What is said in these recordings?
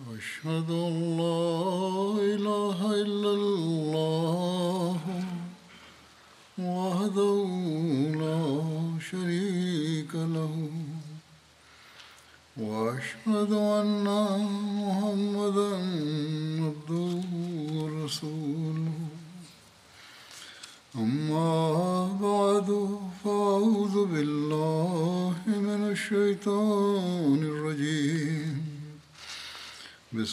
أشهد أن لا إله إلا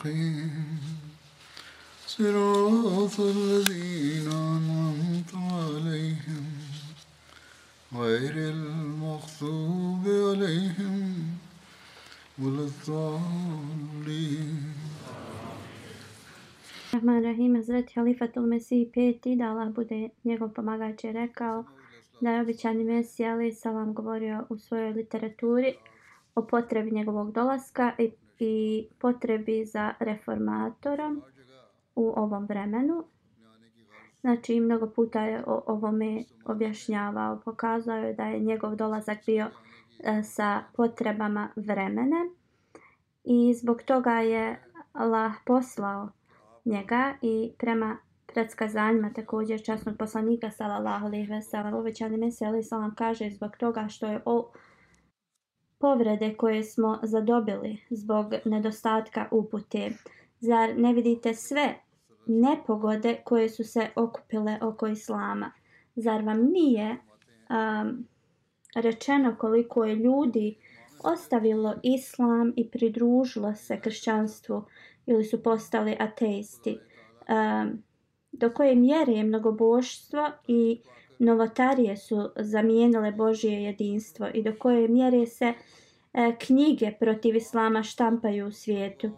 المستقيم صراط الذين أنعمت عليهم غير المغضوب عليهم ولا الضالين Rahman Rahim, Hazreti Halifatul Mesih peti, da Allah bude njegov pomagač je rekao da je običani Mesih Ali Salam govorio u svojoj literaturi o potrebi njegovog dolaska i, i potrebi za reformatorom u ovom vremenu. Znači, mnogo puta je o ovome objašnjavao, pokazao je da je njegov dolazak bio e, sa potrebama vremena i zbog toga je Allah poslao njega i prema predskazanjima također časnog poslanika sallallahu alejhi ve sellem uvećani meseli salam kaže zbog toga što je o povrede koje smo zadobili zbog nedostatka upute zar ne vidite sve nepogode koje su se okupile oko islama zar vam nije um, rečeno koliko je ljudi ostavilo islam i pridružilo se kršćanstvu ili su postali ateisti. Um, do koje mjere je mnogoboštvo i novotarije su zamijenile Božje jedinstvo i do koje mjere se e, knjige protiv Islama štampaju u svijetu.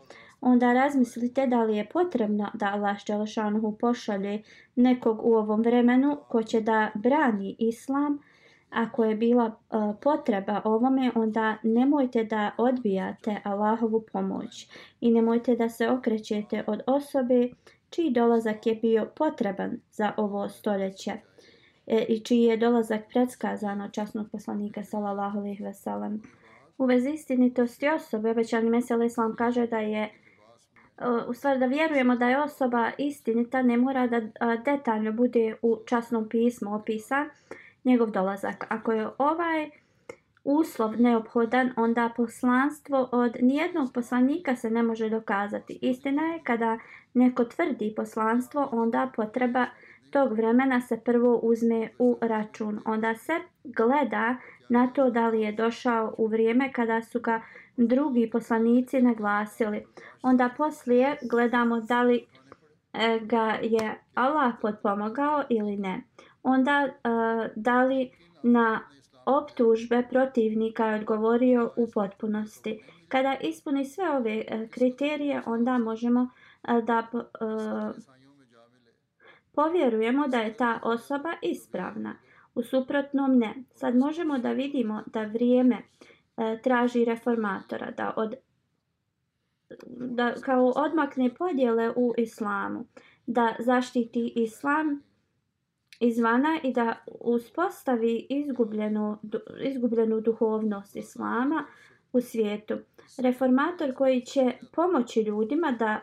Onda razmislite da li je potrebno da Allah Đelešanuhu pošalje nekog u ovom vremenu ko će da brani Islam, ako je bila e, potreba ovome, onda nemojte da odbijate Allahovu pomoć i nemojte da se okrećete od osobe čiji dolazak je bio potreban za ovo stoljeće E, i čiji je dolazak predskazan od časnog poslanika sallallahu alejhi ve sellem. U vezi istinitosti osobe, obećani Mesel Islam kaže da je e, u stvari da vjerujemo da je osoba istinita, ne mora da e, detaljno bude u časnom pismu opisan, njegov dolazak. Ako je ovaj uslov neophodan, onda poslanstvo od nijednog poslanika se ne može dokazati. Istina je kada neko tvrdi poslanstvo, onda potreba tog vremena se prvo uzme u račun. Onda se gleda na to da li je došao u vrijeme kada su ga drugi poslanici naglasili. Onda poslije gledamo da li e, ga je Allah potpomogao ili ne onda e, da li na optužbe protivnika je odgovorio u potpunosti. Kada ispuni sve ove e, kriterije, onda možemo e, da uh, povjerujemo da je ta osoba ispravna. U suprotnom ne. Sad možemo da vidimo da vrijeme e, traži reformatora, da od da kao odmakne podjele u islamu, da zaštiti islam izvana i da uspostavi izgubljenu, izgubljenu duhovnost islama u svijetu. Reformator koji će pomoći ljudima da e,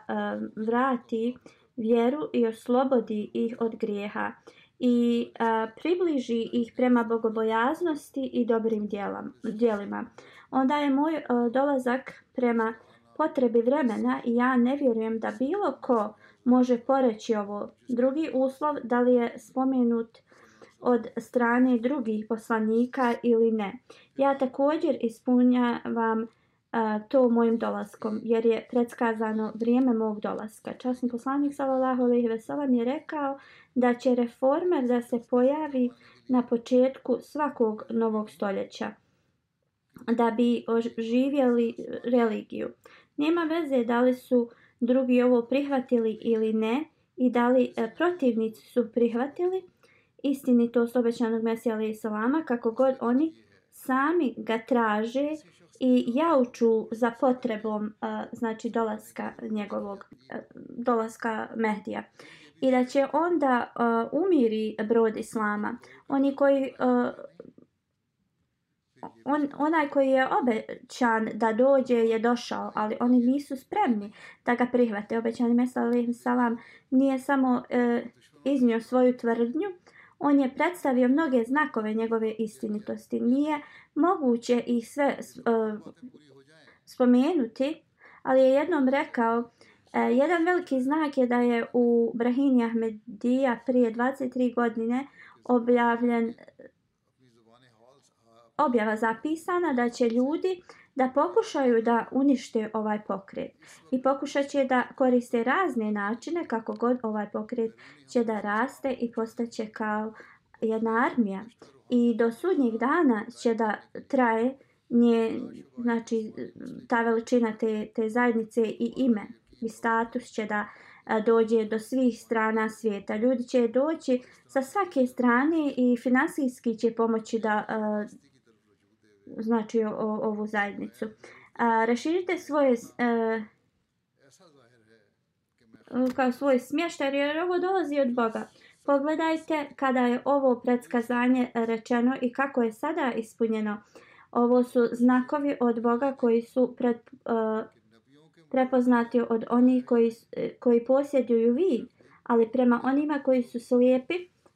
vrati vjeru i oslobodi ih od grijeha i a, približi ih prema bogobojaznosti i dobrim djelam, djelima. Onda je moj a, dolazak prema potrebi vremena i ja ne vjerujem da bilo ko može poreći ovo. Drugi uslov da li je spomenut od strane drugih poslanika ili ne. Ja također ispunjavam a, to mojim dolaskom jer je predskazano vrijeme mog dolaska. Časni poslanik sallallahu alejhi ve sellem je rekao da će reformer da se pojavi na početku svakog novog stoljeća. da bi oživjeli religiju. Nema veze da li su drugi ovo prihvatili ili ne i da li e, protivnici su prihvatili istinitost obećanog Mesija alaih salama kako god oni sami ga traže i jauču za potrebom uh, znači dolaska njegovog uh, dolaska Mehdija i da će onda uh, umiri brod islama oni koji uh, on, onaj koji je obećan da dođe je došao, ali oni nisu spremni da ga prihvate. Obećani Mesa salam nije samo uh, iznio svoju tvrdnju, on je predstavio mnoge znakove njegove istinitosti. Nije moguće ih sve uh, spomenuti, ali je jednom rekao, uh, jedan veliki znak je da je u Brahini Ahmedija prije 23 godine objavljen objava zapisana da će ljudi da pokušaju da unište ovaj pokret. I pokušat će da koriste razne načine kako god ovaj pokret će da raste i postaće kao jedna armija. I do sudnjeg dana će da traje nje, znači ta veličina te, te zajednice i ime. I status će da dođe do svih strana svijeta. Ljudi će doći sa svake strane i finansijski će pomoći da znači o, ovu zajednicu. A, raširite svoje e, kao svoj smještaj jer ovo dolazi od Boga. Pogledajte kada je ovo predskazanje rečeno i kako je sada ispunjeno. Ovo su znakovi od Boga koji su pred, uh, prepoznati od onih koji, e, koji posjeduju vid, ali prema onima koji su slijepi,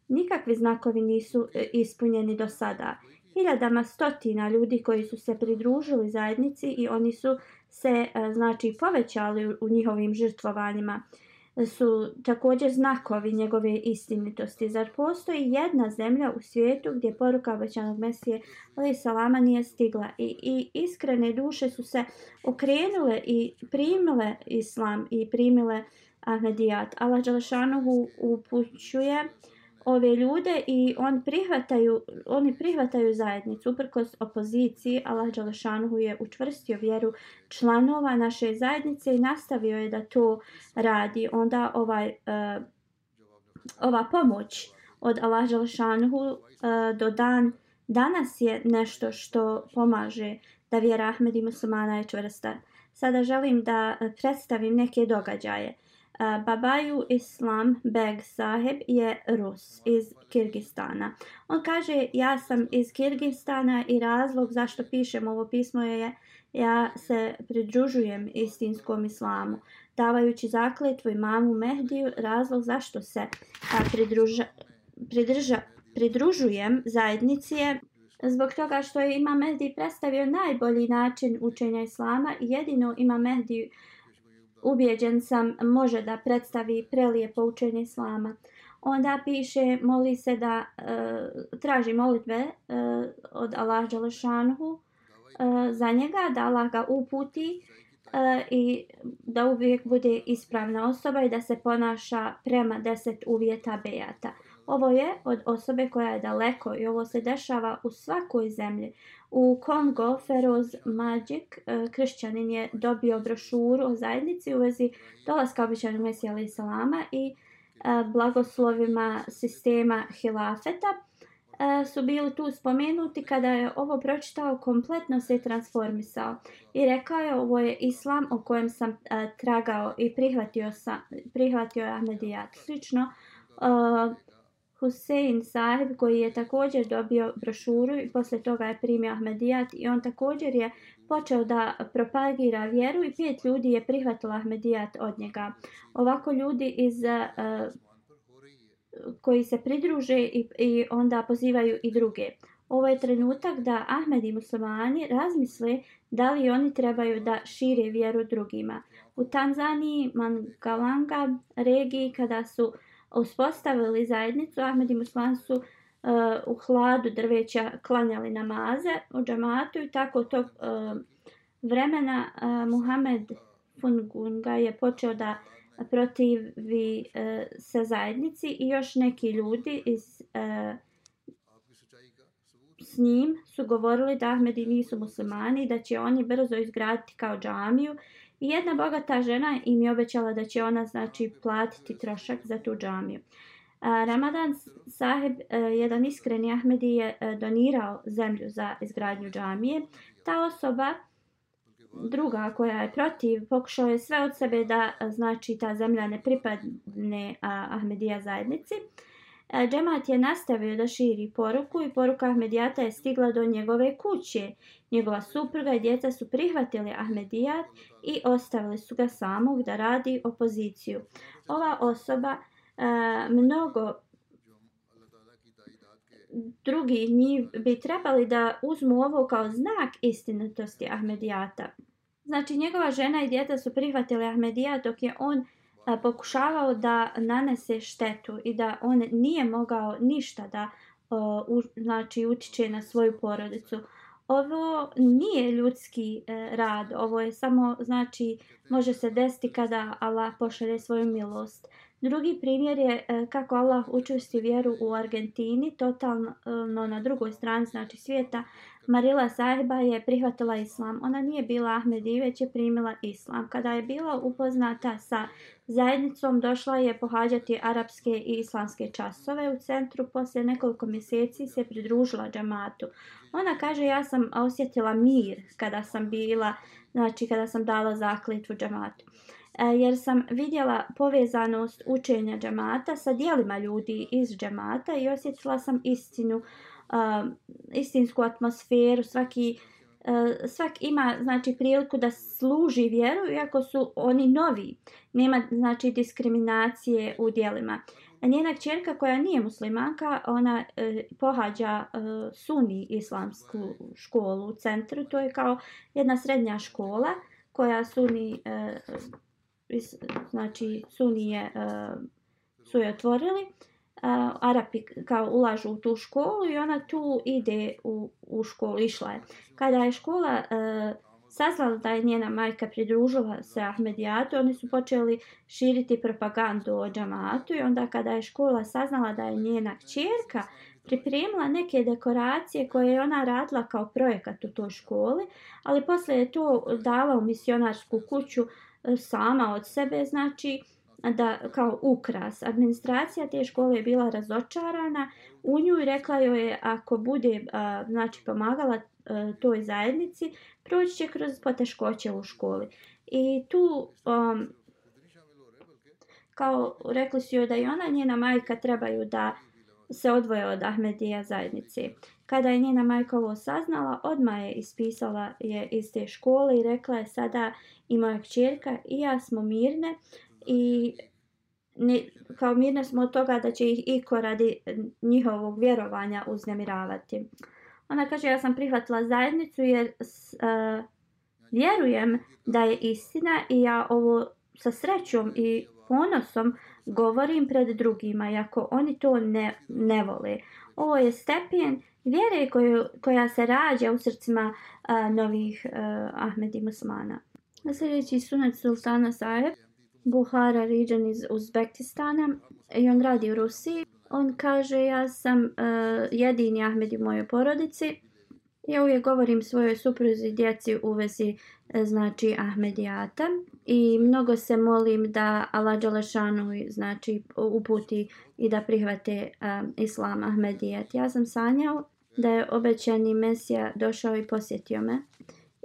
nikakvi znakovi nisu e, ispunjeni do sada hiljadama stotina ljudi koji su se pridružili zajednici i oni su se e, znači povećali u njihovim žrtvovanjima su također znakovi njegove istinitosti. Zar postoji jedna zemlja u svijetu gdje poruka obećanog Mesije ali salama nije stigla i, i iskrene duše su se okrenule i primile islam i primile Ahmedijat. Allah Đalšanuhu upućuje uh, ove ljude i on prihvataju, oni prihvataju zajednicu. Uprkos opoziciji, Allah Đalešanuhu je učvrstio vjeru članova naše zajednice i nastavio je da to radi. Onda ovaj, uh, ova pomoć od Allah Đalešanuhu uh, e, do dan danas je nešto što pomaže da vjera Ahmed i muslimana je čvrsta. Sada želim da predstavim neke događaje. Babaju Islam Beg Saheb je Rus iz Kirgistana. On kaže ja sam iz Kirgistana i razlog zašto pišem ovo pismo je ja se pridružujem istinskom islamu. Davajući zakletvu imamu Mehdiju razlog zašto se a, pridruža, pridrža, pridružujem zajednici je zbog toga što je Imam Mehdi predstavio najbolji način učenja islama i jedino Imam Mehdi ubjeđen sam može da predstavi prelijepo učenje islama. Onda piše, moli se da uh, traži molitve uh, od Allah Đalešanhu uh, e, za njega, da Allah ga uputi uh, i da uvijek bude ispravna osoba i da se ponaša prema deset uvjeta bejata. Ovo je od osobe koja je daleko i ovo se dešava u svakoj zemlji. U Kongo Feroz Magic e, kršćanin je dobio brošuru o zajednici u vezi dolaska običanog Mesija alaih Salama i e, blagoslovima sistema Hilafeta e, su bili tu spomenuti kada je ovo pročitao kompletno se transformisao i rekao je ovo je islam o kojem sam tragao i prihvatio, sam, prihvatio Ahmedijat. Slično Hussein sahib koji je također dobio brošuru i posle toga je primio Ahmedijat i on također je počeo da propagira vjeru i pet ljudi je prihvatilo Ahmedijat od njega. Ovako ljudi iz uh, koji se pridruže i, i onda pozivaju i druge. Ovo je trenutak da Ahmed i muslimani razmisle da li oni trebaju da šire vjeru drugima. U Tanzaniji, Mangalanga, regiji kada su uh, uspostavili zajednicu, Ahmed i Musman su uh, u hladu drveća klanjali namaze u džamatu i tako tog uh, vremena uh, Muhammed Fungunga je počeo da protivi uh, se zajednici i još neki ljudi iz uh, s njim su govorili da Ahmedi nisu muslimani da će oni brzo izgraditi kao džamiju jedna bogata žena im je obećala da će ona znači platiti trošak za tu džamiju. Ramadan saheb, e, jedan iskreni Ahmedi je e, donirao zemlju za izgradnju džamije. Ta osoba, druga koja je protiv, pokušao je sve od sebe da e, znači ta zemlja ne pripadne Ahmedija zajednici. Uh, E, džemat je nastavio da širi poruku i poruka Ahmedijata je stigla do njegove kuće. Njegova supruga i djeca su prihvatili Ahmedijat i ostavili su ga samog da radi opoziciju. Ova osoba e, mnogo drugi njih bi trebali da uzmu ovo kao znak istinitosti Ahmedijata. Znači njegova žena i djeca su prihvatili Ahmedijat dok je on pokušavao da nanese štetu i da on nije mogao ništa da u, znači utiče na svoju porodicu. Ovo nije ljudski e, rad, ovo je samo znači može se desiti kada Allah pošalje svoju milost. Drugi primjer je e, kako Allah učusti vjeru u Argentini, totalno e, na drugoj strani znači svijeta. Marila Sahiba je prihvatila islam. Ona nije bila Ahmedi, već je primila islam. Kada je bila upoznata sa zajednicom, došla je pohađati arapske i islamske časove u centru. Poslije nekoliko mjeseci se pridružila džamatu. Ona kaže ja sam osjetila mir kada sam bila, znači kada sam dala zakletvu džamatu. E, jer sam vidjela povezanost učenja džamata sa dijelima ljudi iz džamata i osjetila sam istinu, uh, istinsku atmosferu, svaki Uh, svak ima znači priliku da služi vjeru iako su oni novi. Nema znači diskriminacije u dijelima njena kćerka koja nije muslimanka ona uh, pohađa e, uh, suni islamsku školu u centru. To je kao jedna srednja škola koja suni uh, e, znači sunije uh, su je otvorili uh, Arapi kao ulažu u tu školu i ona tu ide u, u školu, išla je. Kada je škola e, uh, saznala da je njena majka pridružila se Ahmedijatu, oni su počeli širiti propagandu o džamatu i onda kada je škola saznala da je njena kćerka pripremila neke dekoracije koje je ona radila kao projekat u toj školi, ali posle je to dala u misionarsku kuću e, sama od sebe, znači da kao ukras. Administracija te škole je bila razočarana u nju i rekla joj je ako bude a, znači pomagala a, toj zajednici, proći će kroz poteškoće u školi. I tu um, kao rekli su joj da i ona njena majka trebaju da se odvoje od Ahmedija zajednice. Kada je njena majka ovo saznala, odmah je ispisala je iz te škole i rekla je sada i moja kćerka i ja smo mirne i ne, kao mirne smo od toga da će ih iko radi njihovog vjerovanja uznemiravati. Ona kaže ja sam prihvatila zajednicu jer uh, vjerujem da je istina i ja ovo sa srećom i ponosom govorim pred drugima, iako oni to ne, ne vole. Ovo je stepen vjere koju, koja se rađa u srcima uh, novih e, uh, Ahmedi muslimana. Na sljedeći sunet Sultana Saeb Buhara Riđan iz Uzbekistana i on radi u Rusiji. On kaže ja sam uh, jedini Ahmed u mojoj porodici. Ja uvijek govorim svojoj supruzi djeci u vezi e, znači Ahmedijata i mnogo se molim da Allah Đalešanu znači uputi i da prihvate um, Islam Ahmedijat. Ja sam sanjao da je obećani Mesija došao i posjetio me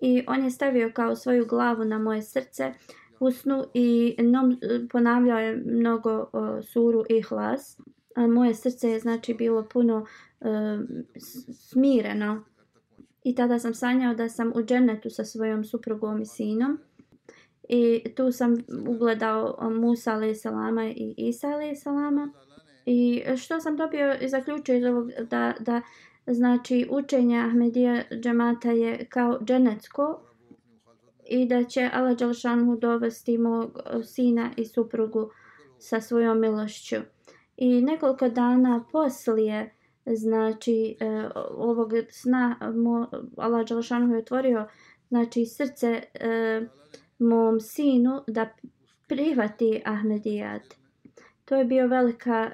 i on je stavio kao svoju glavu na moje srce husnu i nom, ponavljao je mnogo uh, suru i hlas. A moje srce je znači bilo puno uh, smireno i tada sam sanjao da sam u džennetu sa svojom suprugom i sinom i tu sam ugledao Musa a.s. i Isa a.s. i što sam dobio i zaključio iz ovog da, da znači učenje Ahmedija džemata je kao dženecko i da će Allah Đalšanhu dovesti mog e, sina i suprugu sa svojom milošću. I nekoliko dana poslije znači e, ovog sna mo, Allah Đalšanhu je otvorio znači srce e, mom sinu da prihvati Ahmedijat. To je bio velika e,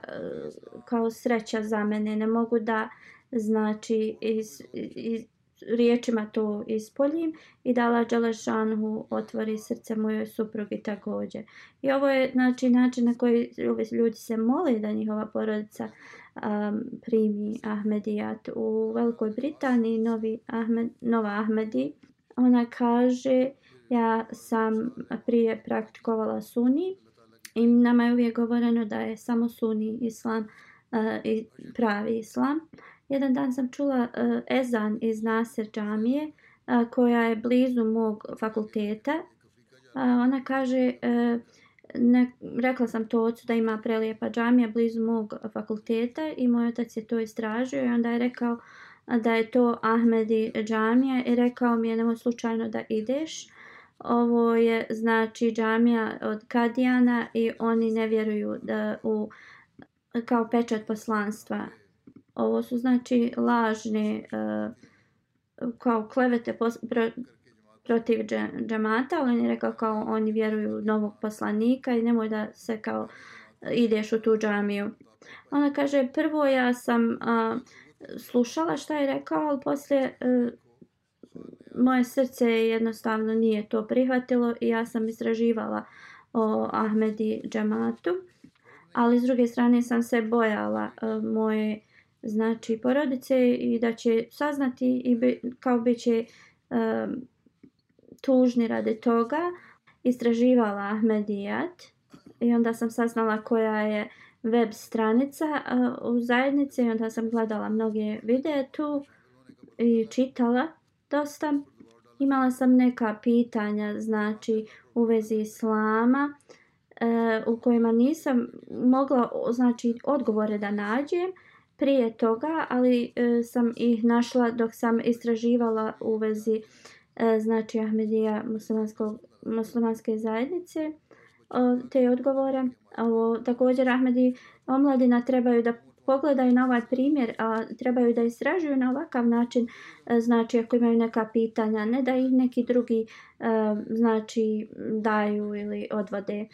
kao sreća za mene. Ne mogu da znači iz, iz, riječima to ispoljim i da Allah Đalešanhu otvori srce mojoj suprugi također. I ovo je znači, način na koji ljudi se mole da njihova porodica um, primi Ahmedijat. U Velikoj Britaniji novi Ahmed, Nova Ahmedi, ona kaže ja sam prije praktikovala suni i nama je uvijek govoreno da je samo suni islam uh, i pravi islam. Jedan dan sam čula uh, ezan iz Nasir džamije uh, koja je blizu mog fakulteta. Uh, ona kaže, uh, ne, rekla sam to ocu da ima prelijepa džamija blizu mog fakulteta i moj otac je to istražio i onda je rekao da je to Ahmedi džamija i rekao mi je nemoj slučajno da ideš. Ovo je znači džamija od Kadijana i oni ne vjeruju da u kao pečat poslanstva ovo su znači lažne eh, kao klevete pos, pro, protiv džamata, ali on je rekao kao oni vjeruju novog poslanika i nemoj da se kao eh, ideš u tu džamiju. Ona kaže, prvo ja sam a, slušala šta je rekao, ali poslije a, moje srce jednostavno nije to prihvatilo i ja sam istraživala o Ahmedi džamatu. Ali s druge strane sam se bojala a, moje znači porodice i da će saznati i bi, kao bi će um, tužni radi toga istraživala Ahmedijat i onda sam saznala koja je web stranica uh, u zajednici i onda sam gledala mnoge videe tu i čitala dosta. Imala sam neka pitanja znači u vezi islama uh, u kojima nisam mogla znači odgovore da nađem prije toga, ali e, sam ih našla dok sam istraživala u vezi e, znači Ahmedija muslimanske zajednice o, te odgovore. O, također Ahmedi omladina trebaju da pogledaju na ovaj primjer, a trebaju da istražuju na ovakav način, e, znači ako imaju neka pitanja, ne da ih neki drugi e, znači daju ili odvode. E,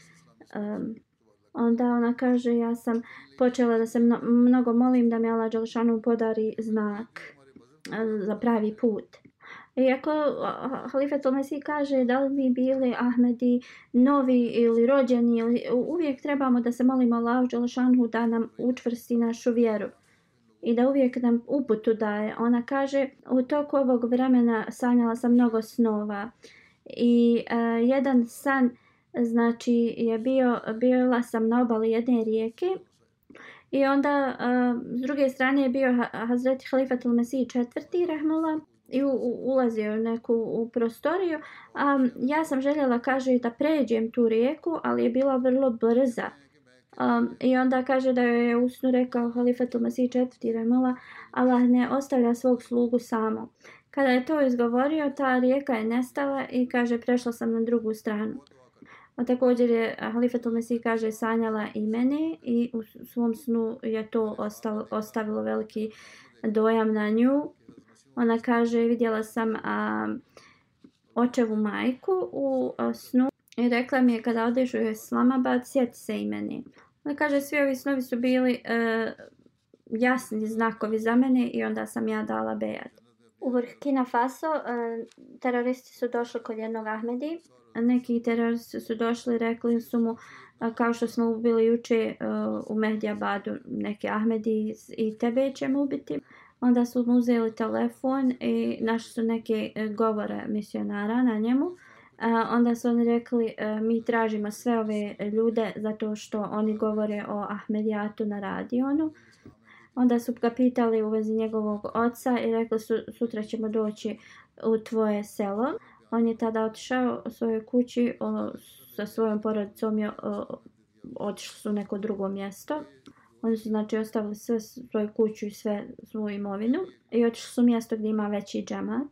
onda ona kaže ja sam počela da se mnogo molim da mi Allah Đalšanu podari znak e, za pravi put. Iako Halifat Mesih kaže da li mi bili Ahmedi novi ili rođeni, ili, uvijek trebamo da se molimo Allah Đalšanu da nam učvrsti našu vjeru i da uvijek nam uputu daje. Ona kaže u toku ovog vremena sanjala sam mnogo snova i uh, jedan san znači je bio, bila sam na obali jedne rijeke i onda uh, s druge strane je bio Hazreti Halifatul Mesih četvrti rahmula i u, u, ulazio u neku u prostoriju. Um, ja sam željela, kaže, da pređem tu rijeku, ali je bila vrlo brza. Um, I onda kaže da je usnu rekao Halifatul Mesih četvrti rahmula, Allah ne ostavlja svog slugu samo. Kada je to izgovorio, ta rijeka je nestala i kaže, prešla sam na drugu stranu. A također je Halifatul Mesih kaže sanjala i mene i u svom snu je to ostalo, ostavilo veliki dojam na nju. Ona kaže vidjela sam a, očevu majku u a, snu i rekla mi je kada odeš u Islamabad sjeti se i mene. Ona kaže svi ovi snovi su bili a, e, jasni znakovi za mene i onda sam ja dala bejat. U Burkina Faso eh, teroristi su došli kod jednog Ahmedi neki teroristi su došli i rekli su mu eh, kao što smo ubili juče eh, u Mehdiabadu neke Ahmedi i tebe ćemo ubiti. Onda su mu uzeli telefon i našli su neke govore misionara na njemu. Onda su oni rekli mi tražimo sve ove ljude zato što oni govore o Ahmedijatu na radionu. Onda su ga pitali u vezi njegovog oca i rekli su sutra ćemo doći u tvoje selo. On je tada otišao u svojoj kući o, sa svojom porodicom je otišli su neko drugo mjesto. Oni su znači ostavili sve svoju kuću i sve svoju imovinu i otišli su mjesto gdje ima veći džemat.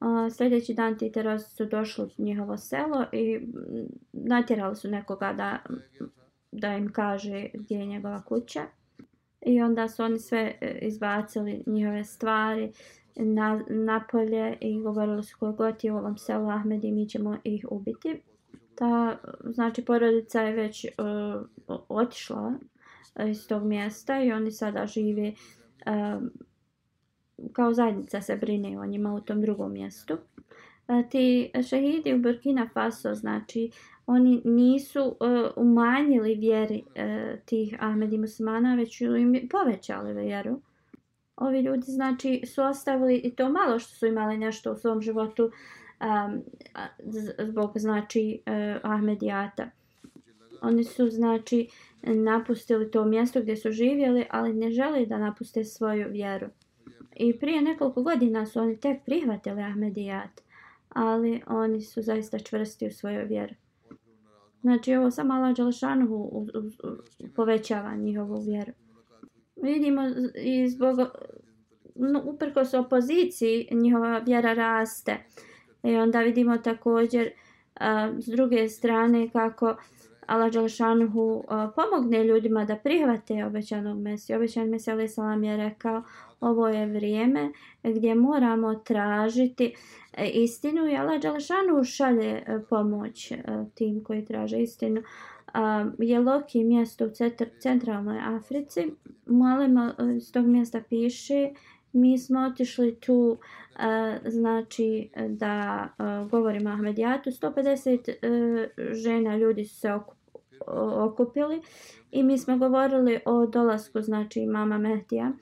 Uh, sljedeći dan ti teroristi su došli u njihovo selo i natjerali su nekoga da, da im kaže gdje je njegova kuća. I onda su oni sve e, izbacili njihove stvari, na, na polje i govorili su koje god je u ovom selu Ahmed i mi ćemo ih ubiti. Ta, znači, porodica je već uh, otišla iz tog mjesta i oni sada žive uh, kao zajednica se brine o njima u tom drugom mjestu. Ti šehidi u Burkina Faso, znači, oni nisu uh, umanjili vjeri uh, e, tih Ahmedi muslimana, već su im povećali vjeru. Ovi ljudi, znači, su ostavili i to malo što su imali nešto u svom životu um, zbog, znači, uh, Ahmedijata. Oni su, znači, napustili to mjesto gdje su živjeli, ali ne žele da napuste svoju vjeru. I prije nekoliko godina su oni tek prihvatili Ahmedijat, ali oni su zaista čvrsti u svojoj vjeru. Znači ovo samo Allah Đalšanu povećava njihovu vjeru. Vidimo i zbog no, uprkos opoziciji njihova vjera raste. I onda vidimo također a, s druge strane kako Allah Đalšanuhu pomogne ljudima da prihvate obećanog Mesija. Obećan Mesija Ali Salam je rekao ovo je vrijeme gdje moramo tražiti e, istinu i Allah Đalšanuhu šalje e, pomoć e, tim koji traže istinu. Je Loki mjesto u centralnoj Africi. Molimo s tog mjesta piše mi smo otišli tu znači da govorimo Ahmedijatu 150 žena ljudi su se okupili okupili i mi smo govorili o dolasku znači mama Mehdija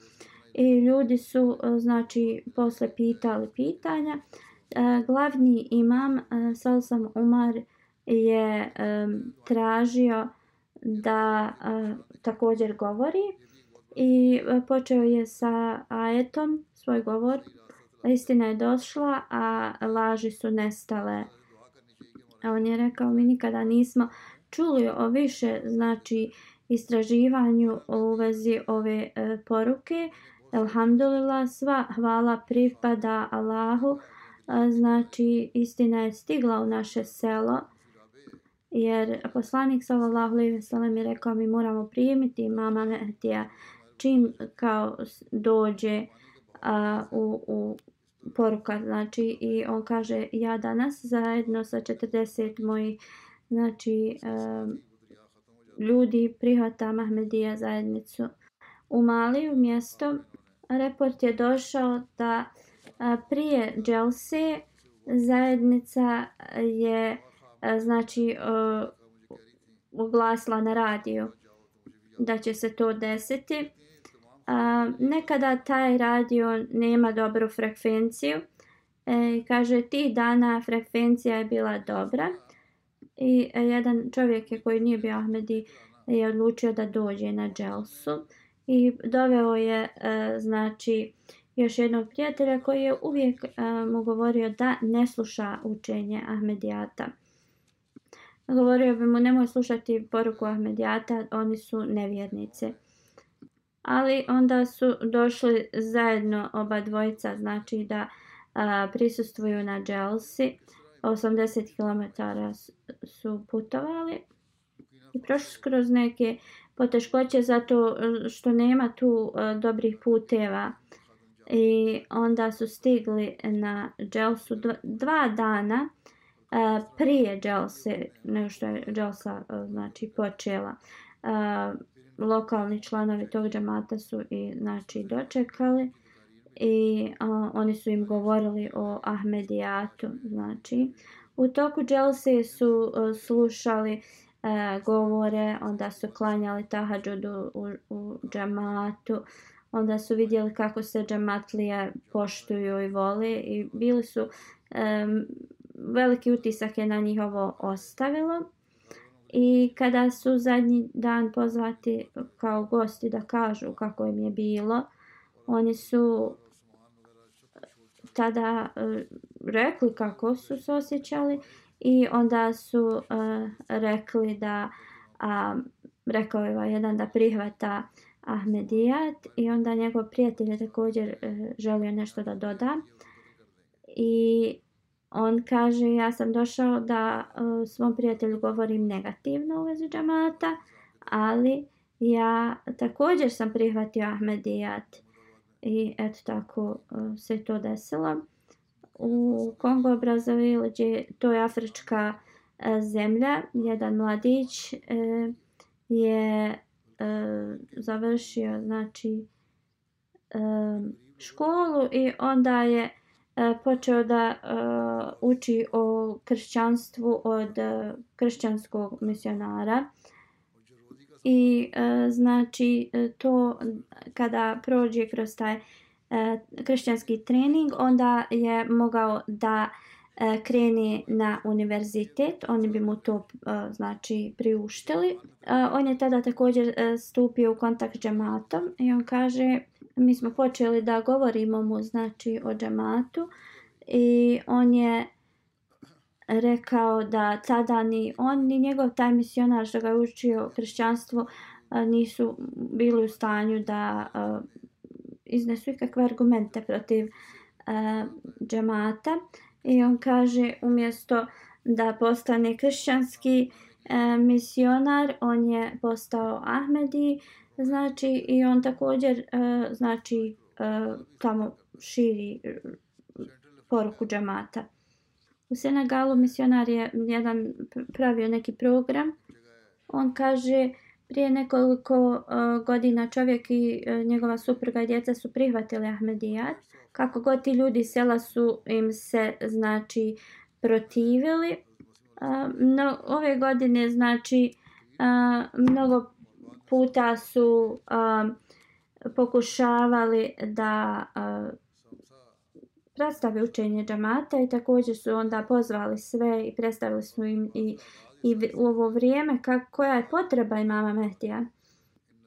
i ljudi su e, znači posle pitali pitanja. E, glavni imam e, Salsam Umar je tražio da također govori i počeo je sa ajetom svoj govor. Istina je došla a laži su nestale. A on je rekao mi nikada nismo čuli o više znači istraživanju u vezi ove e, poruke. Elhamdulillah, sva hvala pripada Allahu. E, znači, istina je stigla u naše selo. Jer poslanik sallallahu alejhi ve sellem je rekao mi moramo primiti mama Mehdija čim kao dođe a, u, u poruka znači i on kaže ja danas zajedno sa 40 mojih znači um, ljudi prihvata Mahmedija zajednicu u Maliju mjesto. Report je došao da a, prije Dželse zajednica je a, znači a, na radiju da će se to desiti. A, nekada taj radio nema dobru frekvenciju. E, kaže ti dana frekvencija je bila dobra i e, jedan čovjek je koji nije bio Ahmedi e, je odlučio da dođe na Dželsu i doveo je e, znači još jednog prijatelja koji je uvijek mu govorio da ne sluša učenje Ahmedijata. Govorio bi mu nemoj slušati poruku Ahmedijata, oni su nevjernice. Ali onda su došli zajedno oba dvojica, znači da a, prisustvuju na Dželsi. 80 km su putovali i prošli skroz neke poteškoće zato e, što nema tu e, dobrih puteva. I onda su stigli na Dželsu dva, dva dana uh, prije Dželse nego što je Dželsa znači počela. Lokalni članovi tog džamata su i znači dočekali i a, oni su im govorili o Ahmedijatu. Znači, u toku dželse su a, slušali a, govore, onda su klanjali tahadžudu u, u džamatu, onda su vidjeli kako se džamatlije poštuju i vole i bili su um, veliki utisak je na njihovo ostavilo. I kada su zadnji dan pozvati kao gosti da kažu kako im je bilo, oni su tada uh, rekli kako su se osjećali i onda su uh, rekli da uh, rekao je ovaj jedan da prihvata Ahmedijat i onda njegov prijatelj je također uh, želio nešto da doda. I on kaže ja sam došao da uh, svom prijatelju govorim negativno u vezi džamata ali ja također sam prihvatio Ahmedijat. I eto tako uh, se to desilo. U Kongo Brazzaville, gdje to je afrička uh, zemlja, jedan mladić uh, je uh, završio znači školu i onda je počeo da uči o kršćanstvu od kršćanskog misionara. I e, znači e, to kada prođe kroz taj e, kršćanski trening, onda je mogao da E, krene na univerzitet, oni bi mu to e, znači priuštili. E, on je tada također stupio u kontakt s džematom i on kaže mi smo počeli da govorimo mu znači o džematu i on je rekao da tada ni on ni njegov taj misionar što ga je učio kršćanstvo nisu bili u stanju da iznesu ikakve argumente protiv džemata. I on kaže umjesto da postane kršćanski misionar, on je postao Ahmedi, znači i on također znači tamo širi poruku džamata. U Senegalu misionar je jedan pravio neki program. On kaže prije nekoliko uh, godina čovjek i uh, njegova supruga i djeca su prihvatili Ahmedijat kako god ti ljudi sela su im se znači protivili. Uh, no, ove godine znači mnogo puta su pokušavali da predstave učenje džamata i također su onda pozvali sve i predstavili smo im i, i u ovo vrijeme kako, koja je potreba imama Mehdija.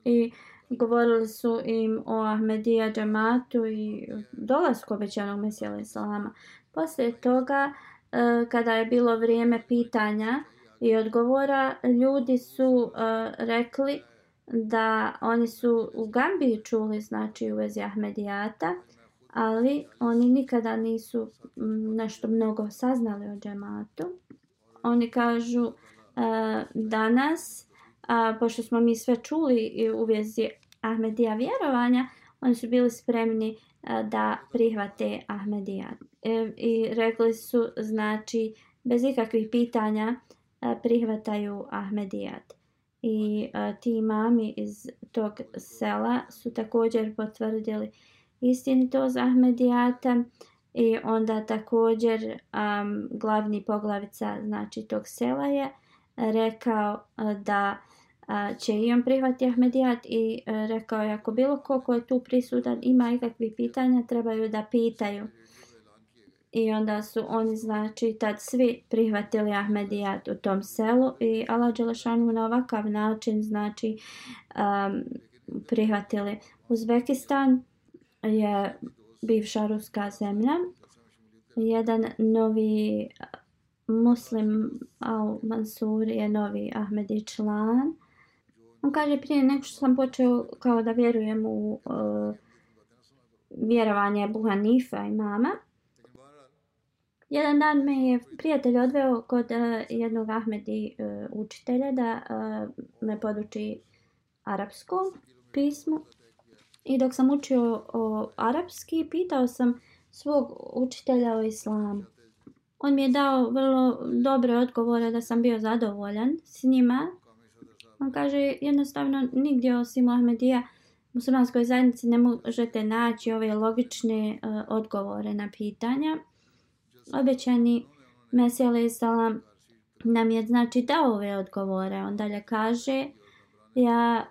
I govorili su im o Ahmedija džamatu i dolasku obećanog Mesija Islama. Poslije toga, e, kada je bilo vrijeme pitanja i odgovora, ljudi su e, rekli da oni su u Gambiji čuli znači u vezi Ahmedijata, ali oni nikada nisu mm, nešto mnogo saznali o džematu. Oni kažu uh, danas, uh, pošto smo mi sve čuli u vezi Ahmedija vjerovanja, oni su bili spremni uh, da prihvate Ahmedija. E, I rekli su, znači, bez ikakvih pitanja uh, prihvataju Ahmedijat. I uh, ti imami iz tog sela su također potvrdili istinitost Ahmedijata i onda također um, glavni poglavica znači tog sela je e, rekao e, da će i on prihvati Ahmedijat i e, rekao je ako bilo ko ko je tu prisutan ima ikakvi pitanja trebaju da pitaju. I onda su oni znači tad svi prihvatili Ahmedijat u tom selu i Allah Đelešanu na ovakav način znači um, prihvatili Uzbekistan je bivša ruska zemlja. Jedan novi eh, muslim Al Mansur je novi Ahmedi član. On kaže prije nego što sam počeo kao da vjerujem u uh, vjerovanje Buhanifa i mama. Jedan dan me je prijatelj odveo kod uh, jednog Ahmedi uh, učitelja da uh, me poduči arapskom pismu. I dok sam učio o arapski, pitao sam svog učitelja o islamu. On mi je dao vrlo dobre odgovore da sam bio zadovoljan s njima. On kaže jednostavno nigdje osim Ahmedija u muslimanskoj zajednici ne možete naći ove logične uh, odgovore na pitanja. Obećani Mesija alaih nam je znači dao ove odgovore. On dalje kaže ja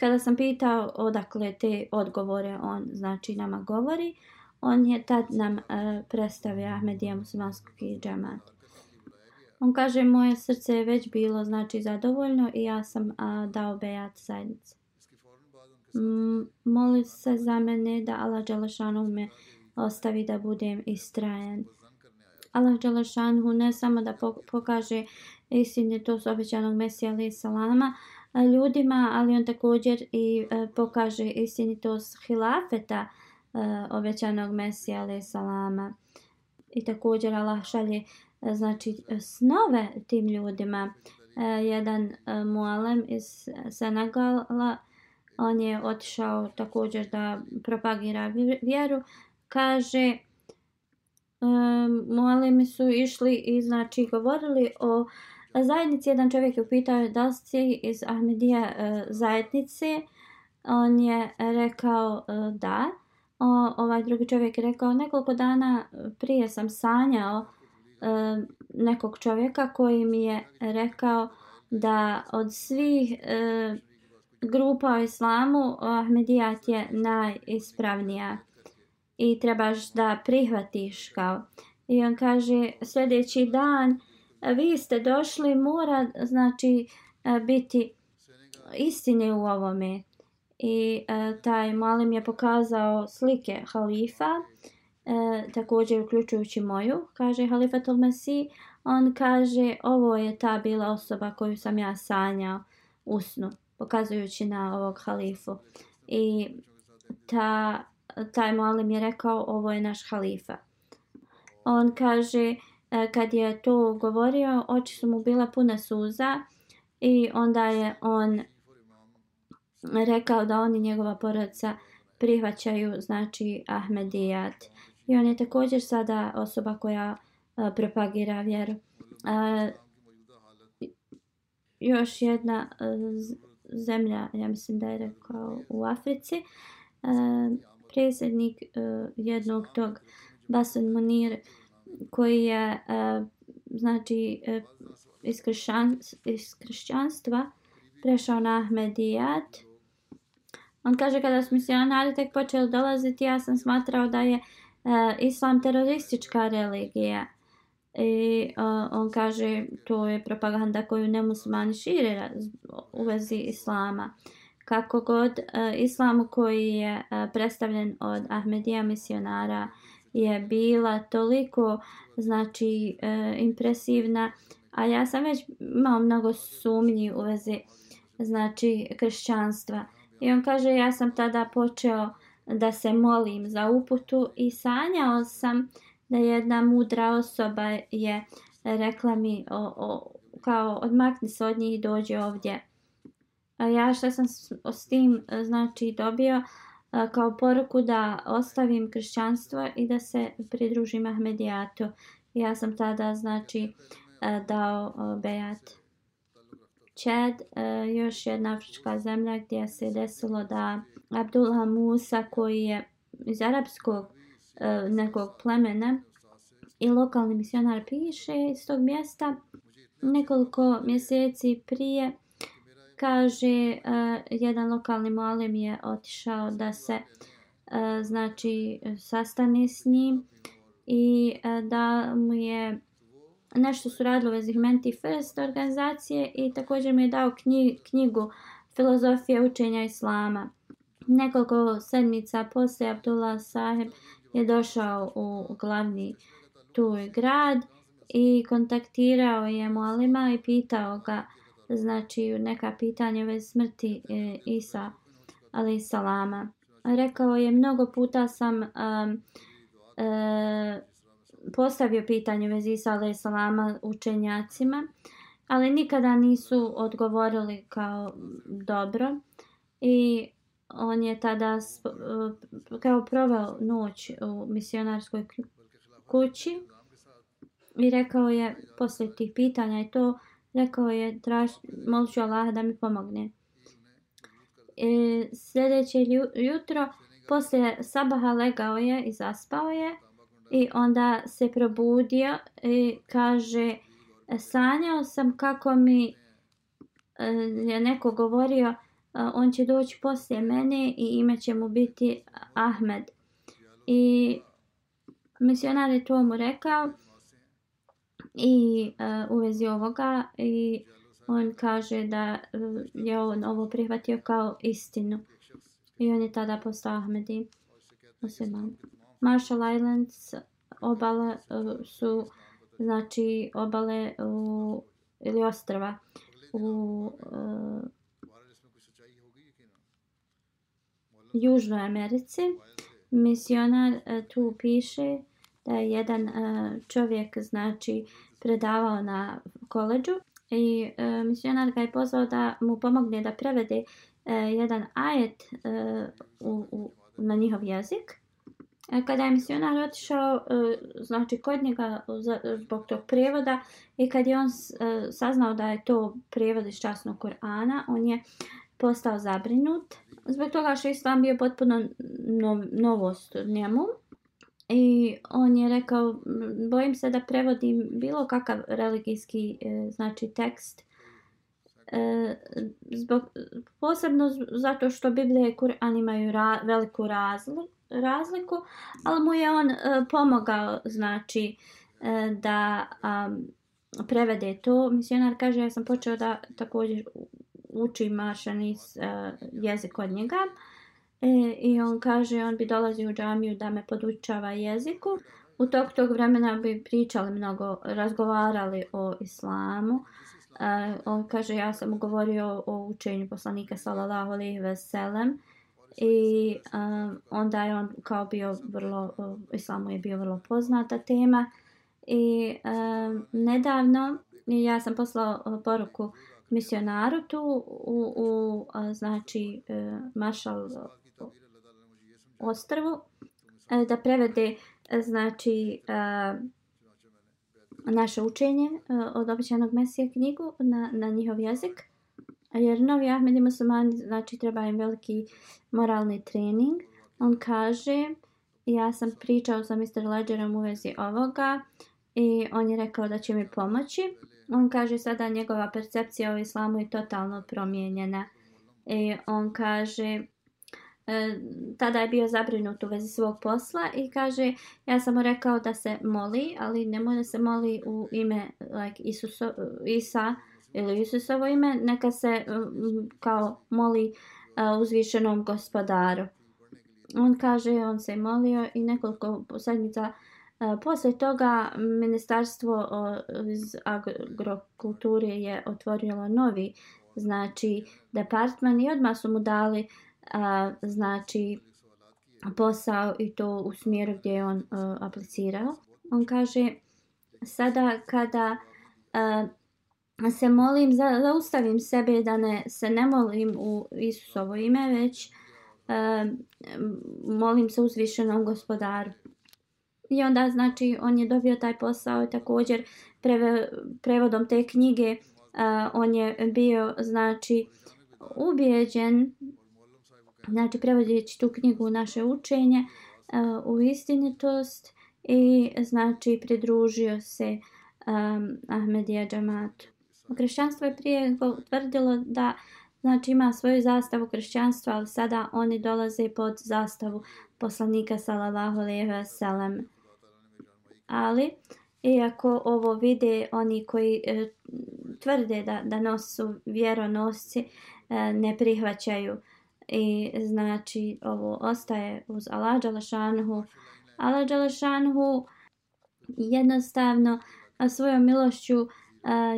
kada sam pitao odakle te odgovore on znači nama govori, on je tad nam e, predstavio Ahmedija muslimanski džamat. On kaže moje srce je već bilo znači zadovoljno i ja sam a, dao bejat zajednici. Moli se za mene da Allah Đelešanu me ostavi da budem istrajen. Allah Đelešanu ne samo da pokaže istine to s obećanog Mesija alaih salama, ljudima, ali on također i e, pokaže istinitost hilafeta e, obećanog Mesija alaih salama. I također Allah šalje e, znači, snove tim ljudima. Jedan mualem iz Senegala, on je otišao također da propagira vjeru, kaže um, mualemi su išli i znači govorili o uh, zajednici jedan čovjek je upitao da si iz Ahmedija uh, e, zajednice. on je rekao e, da. O, ovaj drugi čovjek je rekao nekoliko dana prije sam sanjao e, nekog čovjeka koji mi je rekao da od svih e, grupa u islamu Ahmedijat je najispravnija i trebaš da prihvatiš kao. I on kaže sljedeći dan vi ste došli mora znači e, biti istine u ovome. I e, taj malim je pokazao slike halifa, e, također uključujući moju, kaže halifa Tolmesi, on kaže ovo je ta bila osoba koju sam ja sanjao u snu, pokazujući na ovog halifu. I ta, taj malim je rekao ovo je naš halifa. On kaže E, kad je to govorio oči su mu bila puna suza i onda je on rekao da oni njegova porodica prihvaćaju znači Ahmedijat. I on je također sada osoba koja a, propagira vjeru. A, još jedna a, zemlja, ja mislim da je rekao u Africi, a, predsjednik a, jednog tog Basan Munir koji je e, znači e, iz, kršćan, iz kršćanstva prešao na Ahmedijat On kaže kada su misionari tek počeli dolaziti, ja sam smatrao da je e, islam teroristička religija. I on kaže to je propaganda koju nemuslimani šire u vezi islama. Kako god, islam koji je predstavljen od Ahmedija misionara je bila toliko znači e, impresivna, a ja sam već imao mnogo sumnji u vezi znači kršćanstva. I on kaže ja sam tada počeo da se molim za uputu i sanjao sam da jedna mudra osoba je rekla mi o, o, kao odmakni se od njih i dođe ovdje. A ja što sam s, s tim e, znači dobio kao poruku da ostavim kršćanstvo i da se pridružim Ahmedijatu. Ja sam tada znači dao bejat. Čed, još jedna afrička zemlja gdje se desilo da Abdullah Musa koji je iz arapskog nekog plemena i lokalni misionar piše iz tog mjesta nekoliko mjeseci prije kaže uh, jedan lokalni molim je otišao da se uh, znači sastane s njim i uh, da mu je nešto su radili u vezi Humanity First organizacije i također mi je dao knji, knjigu Filozofija učenja Islama. Nekoliko sedmica poslije Abdullah Saheb je došao u glavni tuj grad i kontaktirao je Molima i pitao ga znači neka pitanja vez smrti e, Isa ali salama. Rekao je mnogo puta sam um, e, postavio pitanje vez Isa ali salama učenjacima, ali nikada nisu odgovorili kao dobro. I on je tada e, kao proveo noć u misionarskoj kući i rekao je posle tih pitanja i to rekao je traž, moliću Allaha da mi pomogne. E, sljedeće jutro poslije sabaha legao je i zaspao je i onda se probudio i kaže sanjao sam kako mi e, je neko govorio e, on će doći poslije mene i ime će mu biti Ahmed i misionar je to mu rekao i uh, u vezi ovoga i on kaže da uh, je on ovo prihvatio kao istinu i on je tada postao Ahmedi musliman. Marshall Islands obale uh, su znači obale u ili ostrva u uh, Južnoj Americi. Misionar uh, tu piše da je jedan uh, čovjek znači predavao na koleđu i e, misionar ga je pozvao da mu pomogne da prevede e, jedan ajet e, u, u, na njihov jezik. E, kada je misionar otišao, e, znači kod njega zbog tog prevoda i kad je on e, saznao da je to prevod iz časnog Korana, on je postao zabrinut zbog toga što je islam bio potpuno no, novost njemu. I on je rekao, bojim se da prevodim bilo kakav religijski e, znači tekst. E, zbog, posebno zato što Biblija i Kur'an imaju ra, veliku razliku, razliku, ali mu je on e, pomogao znači e, da a, prevede to. Misionar kaže, ja sam počeo da također učim maršanis e, jezik od njega. E, E, I on kaže, on bi dolazio u džamiju da me podučava jeziku. U tog tog vremena bi pričali mnogo, razgovarali o islamu. E, on kaže, ja sam govorio o učenju poslanika sallallahu alaihi ve sellem. I um, onda je on kao bio vrlo, uh, islamu je bio vrlo poznata tema. I um, nedavno ja sam poslao uh, poruku misionaru tu u, u uh, znači e, uh, Marshall ostrvu e, da prevede e, znači e, naše učenje od običajnog mesija knjigu na, na njihov jezik. Jer novi Ahmed i muslimani znači treba im veliki moralni trening. On kaže, ja sam pričao sa Mr. Ledgerom u vezi ovoga i on je rekao da će mi pomoći. On kaže sada njegova percepcija o islamu je totalno promijenjena. I on kaže, E, tada je bio zabrinut u vezi svog posla i kaže ja sam mu rekao da se moli, ali ne može se moli u ime like, Isuso, Isa ili Isusovo ime, neka se um, kao moli uh, uzvišenom gospodaru. On kaže, on se molio i nekoliko sedmica e, uh, posle toga ministarstvo uh, iz agrokulture je otvorilo novi znači departman i odmah su mu dali uh, a, znači posao i to u smjeru gdje je on a, aplicirao. On kaže sada kada a, se molim, za, zaustavim sebe da ne se ne molim u Isusovo ime, već a, molim se uzvišenom gospodaru. I onda znači on je dobio taj posao i također preve, prevodom te knjige a, on je bio znači ubijeđen znači prevodeći tu knjigu u naše učenje e, u istinitost i znači pridružio se um, Ahmedija džamatu. Kršćanstvo je prije tvrdilo da znači ima svoju zastavu kršćanstva, ali sada oni dolaze pod zastavu poslanika sallallahu alejhi ve sellem. Ali iako ovo vide oni koji e, tvrde da da nosu vjeronosci e, ne prihvaćaju i znači ovo ostaje uz Allah Đalešanhu. Allah Đalešanhu jednostavno svojom milošću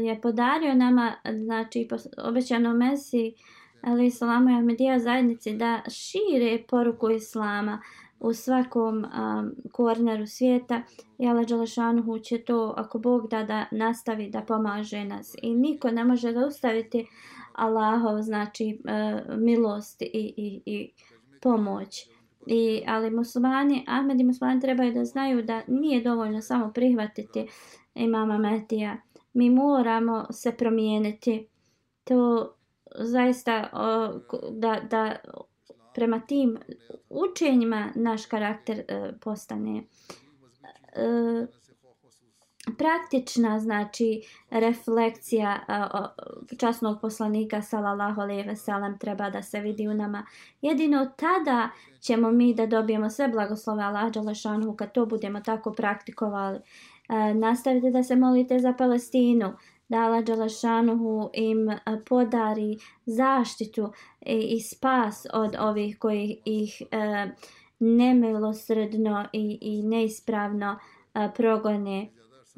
je podario nama znači obećano Mesi ali salamu Ahmedija zajednici da šire poruku Islama u svakom um, korneru svijeta i Allah Đalešanhu će to ako Bog da da nastavi da pomaže nas i niko ne može da ustaviti Allahov znači uh, milost i, i, i pomoć. I, ali muslimani, Ahmed i muslimani trebaju da znaju da nije dovoljno samo prihvatiti imama Metija. Mi moramo se promijeniti. To zaista uh, da, da prema tim učenjima naš karakter uh, postane uh, praktična znači refleksija uh, časnog poslanika sallallahu alejhi ve sellem treba da se vidi u nama. Jedino tada ćemo mi da dobijemo sve blagoslove Allaha dželle kad to budemo tako praktikovali. Uh, nastavite da se molite za Palestinu da Allah dželle im e, podari zaštitu i, i spas od ovih koji ih e, nemilosredno i, i neispravno e, progone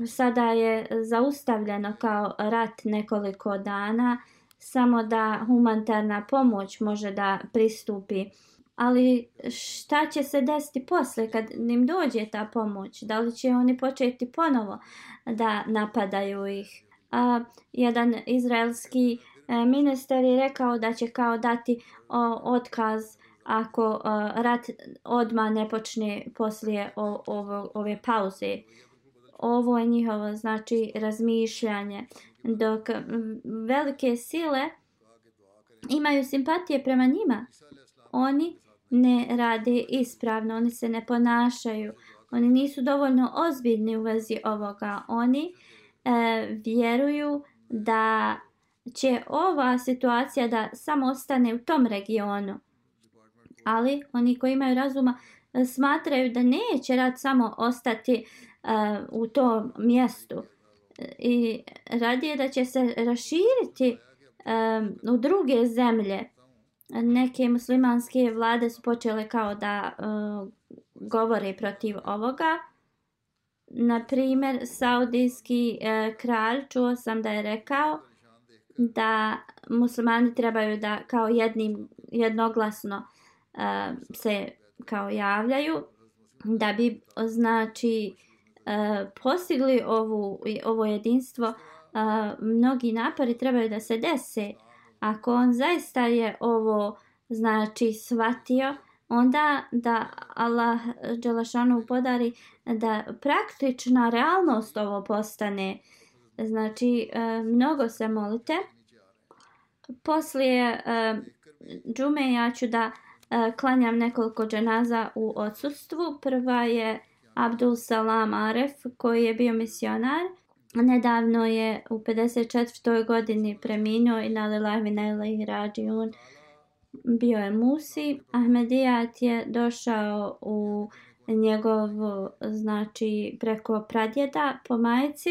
sada je zaustavljeno kao rat nekoliko dana, samo da humanitarna pomoć može da pristupi. Ali šta će se desiti posle kad im dođe ta pomoć? Da li će oni početi ponovo da napadaju ih? A, jedan izraelski e, ministar je rekao da će kao dati o, otkaz ako o, rat odma ne počne poslije o, ovo, ove pauze ovo je njihovo znači razmišljanje dok velike sile imaju simpatije prema njima oni ne rade ispravno, oni se ne ponašaju, oni nisu dovoljno ozbiljni u vezi ovoga. Oni e, vjeruju da će ova situacija da samo ostane u tom regionu. Ali oni koji imaju razuma e, smatraju da neće rad samo ostati uh, u tom mjestu. I radije da će se raširiti um, u druge zemlje. Neke muslimanske vlade su počele kao da uh, govore protiv ovoga. Na primjer, saudijski uh, kralj, čuo sam da je rekao da muslimani trebaju da kao jednim jednoglasno uh, se kao javljaju da bi znači uh, E, postigli ovu ovo jedinstvo uh, mnogi napori trebaju da se dese. Ako on zaista je ovo znači shvatio onda da Allah Đelašanu podari da praktična realnost ovo postane. Znači uh, mnogo se molite. Poslije uh, džume ja ću da uh, klanjam nekoliko dženaza u odsustvu. Prva je Abdul Salam Aref koji je bio misionar nedavno je u 54. godini preminuo i na lillahi na ilahi rađiun bio je Musi Ahmedijat je došao u njegov znači preko pradjeda po majici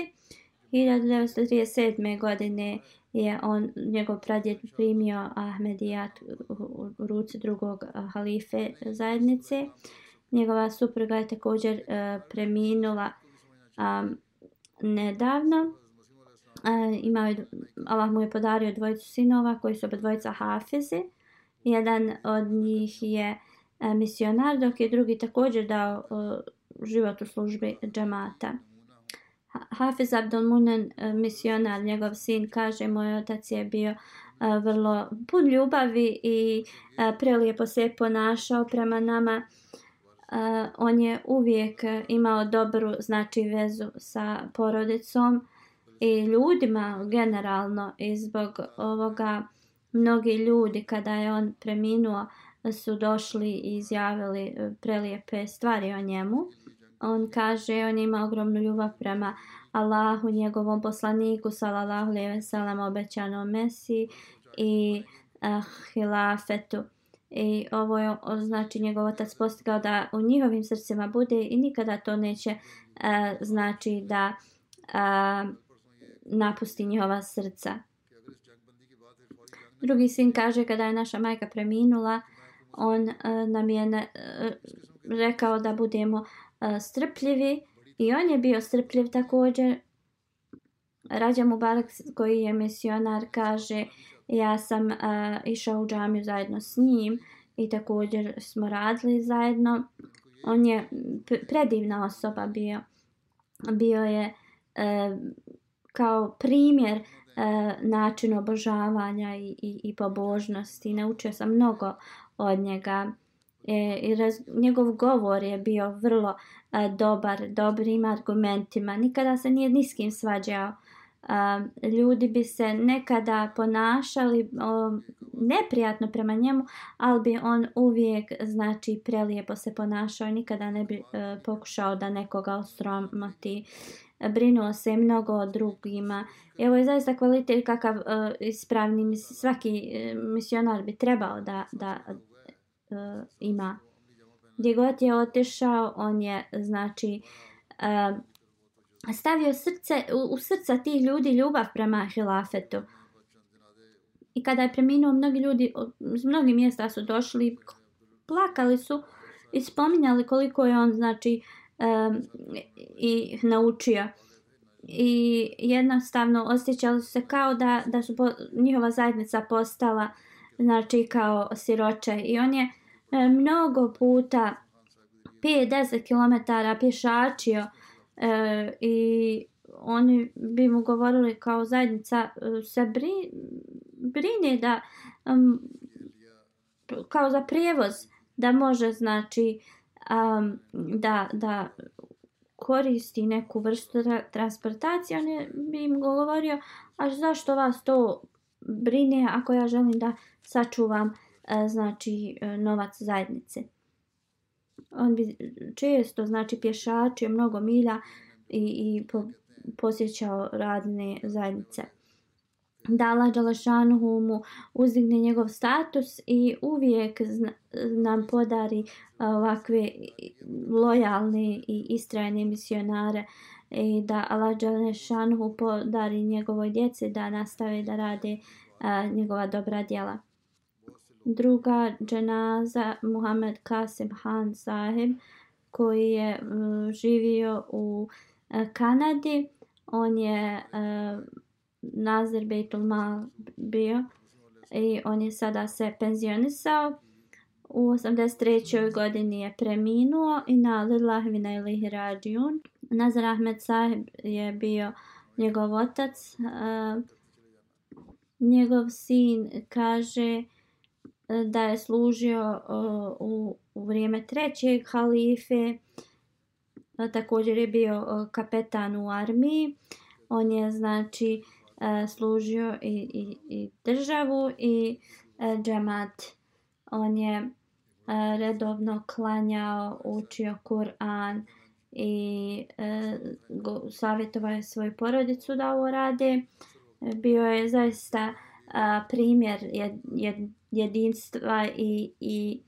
1937. godine je on njegov pradjed primio Ahmedijat u ruci drugog halife zajednice njegova supruga je također uh, preminula um, nedavno. Uh, imao je, Allah mu je podario dvojicu sinova koji su oba dvojica hafizi. Jedan od njih je uh, misionar, dok je drugi također dao uh, život u službi džamata. Hafiz Abdul Munen, misionar, njegov sin, kaže, moj otac je bio uh, vrlo pun ljubavi i uh, prelijepo se ponašao prema nama. Uh, on je uvijek imao dobru znači vezu sa porodicom i ljudima generalno i zbog ovoga mnogi ljudi kada je on preminuo su došli i izjavili e, prelijepe stvari o njemu. On kaže on ima ogromnu ljubav prema Allahu, njegovom poslaniku, salallahu alejhi obećanom Mesiji i uh, hilafetu. I ovo je, znači, njegov otac postigao da u njihovim srcima bude i nikada to neće, uh, znači, da uh, napusti njihova srca. Drugi sin kaže kada je naša majka preminula, on uh, nam je ne, uh, rekao da budemo uh, strpljivi i on je bio strpljiv također. Rađa Mubarak koji je misionar kaže uh, ja sam uh, išao u džamiju zajedno s njim i također smo radili zajedno. On je predivna osoba bio. Bio je uh, kao primjer uh, način obožavanja i, i, i pobožnosti. Naučio sam mnogo od njega. E, i raz, njegov govor je bio vrlo e, dobar, dobrim argumentima. Nikada se nije niskim svađao ljudi bi se nekada ponašali o, neprijatno prema njemu, ali bi on uvijek znači prelijepo se ponašao i nikada ne bi e, pokušao da nekoga osromoti. Brinuo se mnogo o drugima. Evo je zaista kvalitet kakav e, ispravni svaki e, misionar bi trebao da, da e, ima. Gdje god je otišao, on je znači e, stavio srce, u, u srca tih ljudi ljubav prema hilafetu. I kada je preminuo, mnogi ljudi iz mnogih mjesta su došli, plakali su i spominjali koliko je on znači um, i naučio. I jednostavno osjećali su se kao da, da su po, njihova zajednica postala znači kao siroče. I on je e, mnogo puta 5-10 km pješačio e, i oni bi mu govorili kao zajednica e, se bri, brine da um, kao za prijevoz da može znači um, da, da koristi neku vrstu transportacije on bi im govorio a zašto vas to brine ako ja želim da sačuvam uh, e, znači e, novac zajednice. On bi često znači pješačio mnogo milja i, i po, posjećao radne zajednice. Da Allah Đalašanuhu mu uzdigne njegov status i uvijek zna, nam podari ovakve lojalne i istrajne misionare i da Allah Đalašanhu podari njegovoj djeci da nastave da rade a, njegova dobra djela. Druga dženaza Muhammed Kasim Han Sahib koji je uh, živio u uh, Kanadi. On je uh, Nazir Beitul Mal bio i on je sada se penzionisao. U 83. godini je preminuo i na Lillahvina ili Hirađijun. Nazir Ahmed Sahib je bio njegov otac. Uh, njegov sin kaže da je služio uh, u, u vrijeme trećeg halife. Uh, također je bio uh, kapetan u armiji. On je znači uh, služio i, i, i državu i uh, džemat. On je uh, redovno klanjao, učio Kur'an i uh, savjetovao je svoju porodicu da ovo rade. Bio je zaista a, primjer jed, jed, jedinstva i, i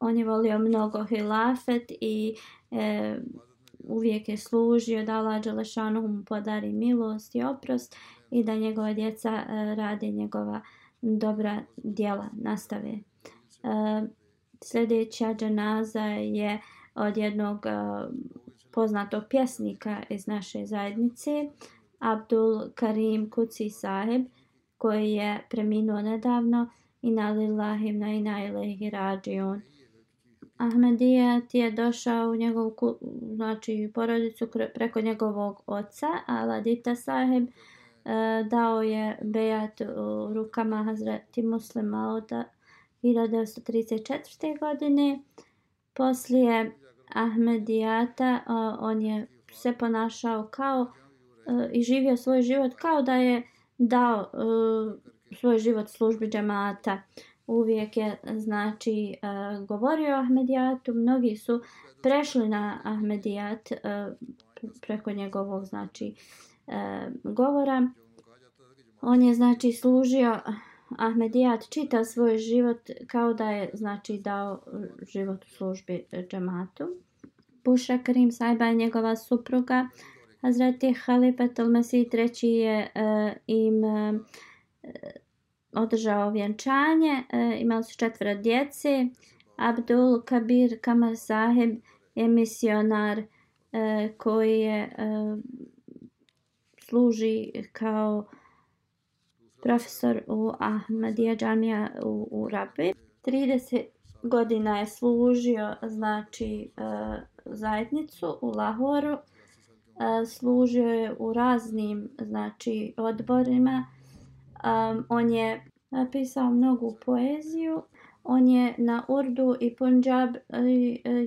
on je volio mnogo hilafet i e, uvijek je služio da Allah Đelešanu mu podari milost i oprost i da njegova djeca e, rade njegova dobra djela nastave. E, sljedeća dženaza je od jednog e, poznatog pjesnika iz naše zajednice Abdul Karim Kuci Sahib koji je preminuo nedavno ina lillahi na ina ilaihi rađion. Ahmedijet je došao u njegovu znači, porodicu preko njegovog oca, Aladita sahib, e, dao je bejat u rukama Hazreti Muslima od 1934. godine. Poslije Ahmedijata e, on je se ponašao kao e, i živio svoj život kao da je dao eh, svoj život službi džemata. Uvijek je znači uh, govorio o Ahmedijatu, mnogi su prešli na Ahmedijat uh, preko njegovog znači uh, govora. On je znači služio Ahmedijat čita svoj život kao da je znači dao život u službi džematu. Buša Karim Sajba je njegova supruga. Hazreti Halifat al-Masih treći je uh, im uh, održao vjenčanje, e, imali su četvora djece. Abdul Kabir Kamal Sahib je misionar e, koji je e, služi kao profesor u Ahmadija džamija u, u Rabi. 30 godina je služio znači e, zajednicu u Lahoru. Služio je u raznim znači odborima Um, on je napisao mnogu poeziju. On je na urdu i punjab e,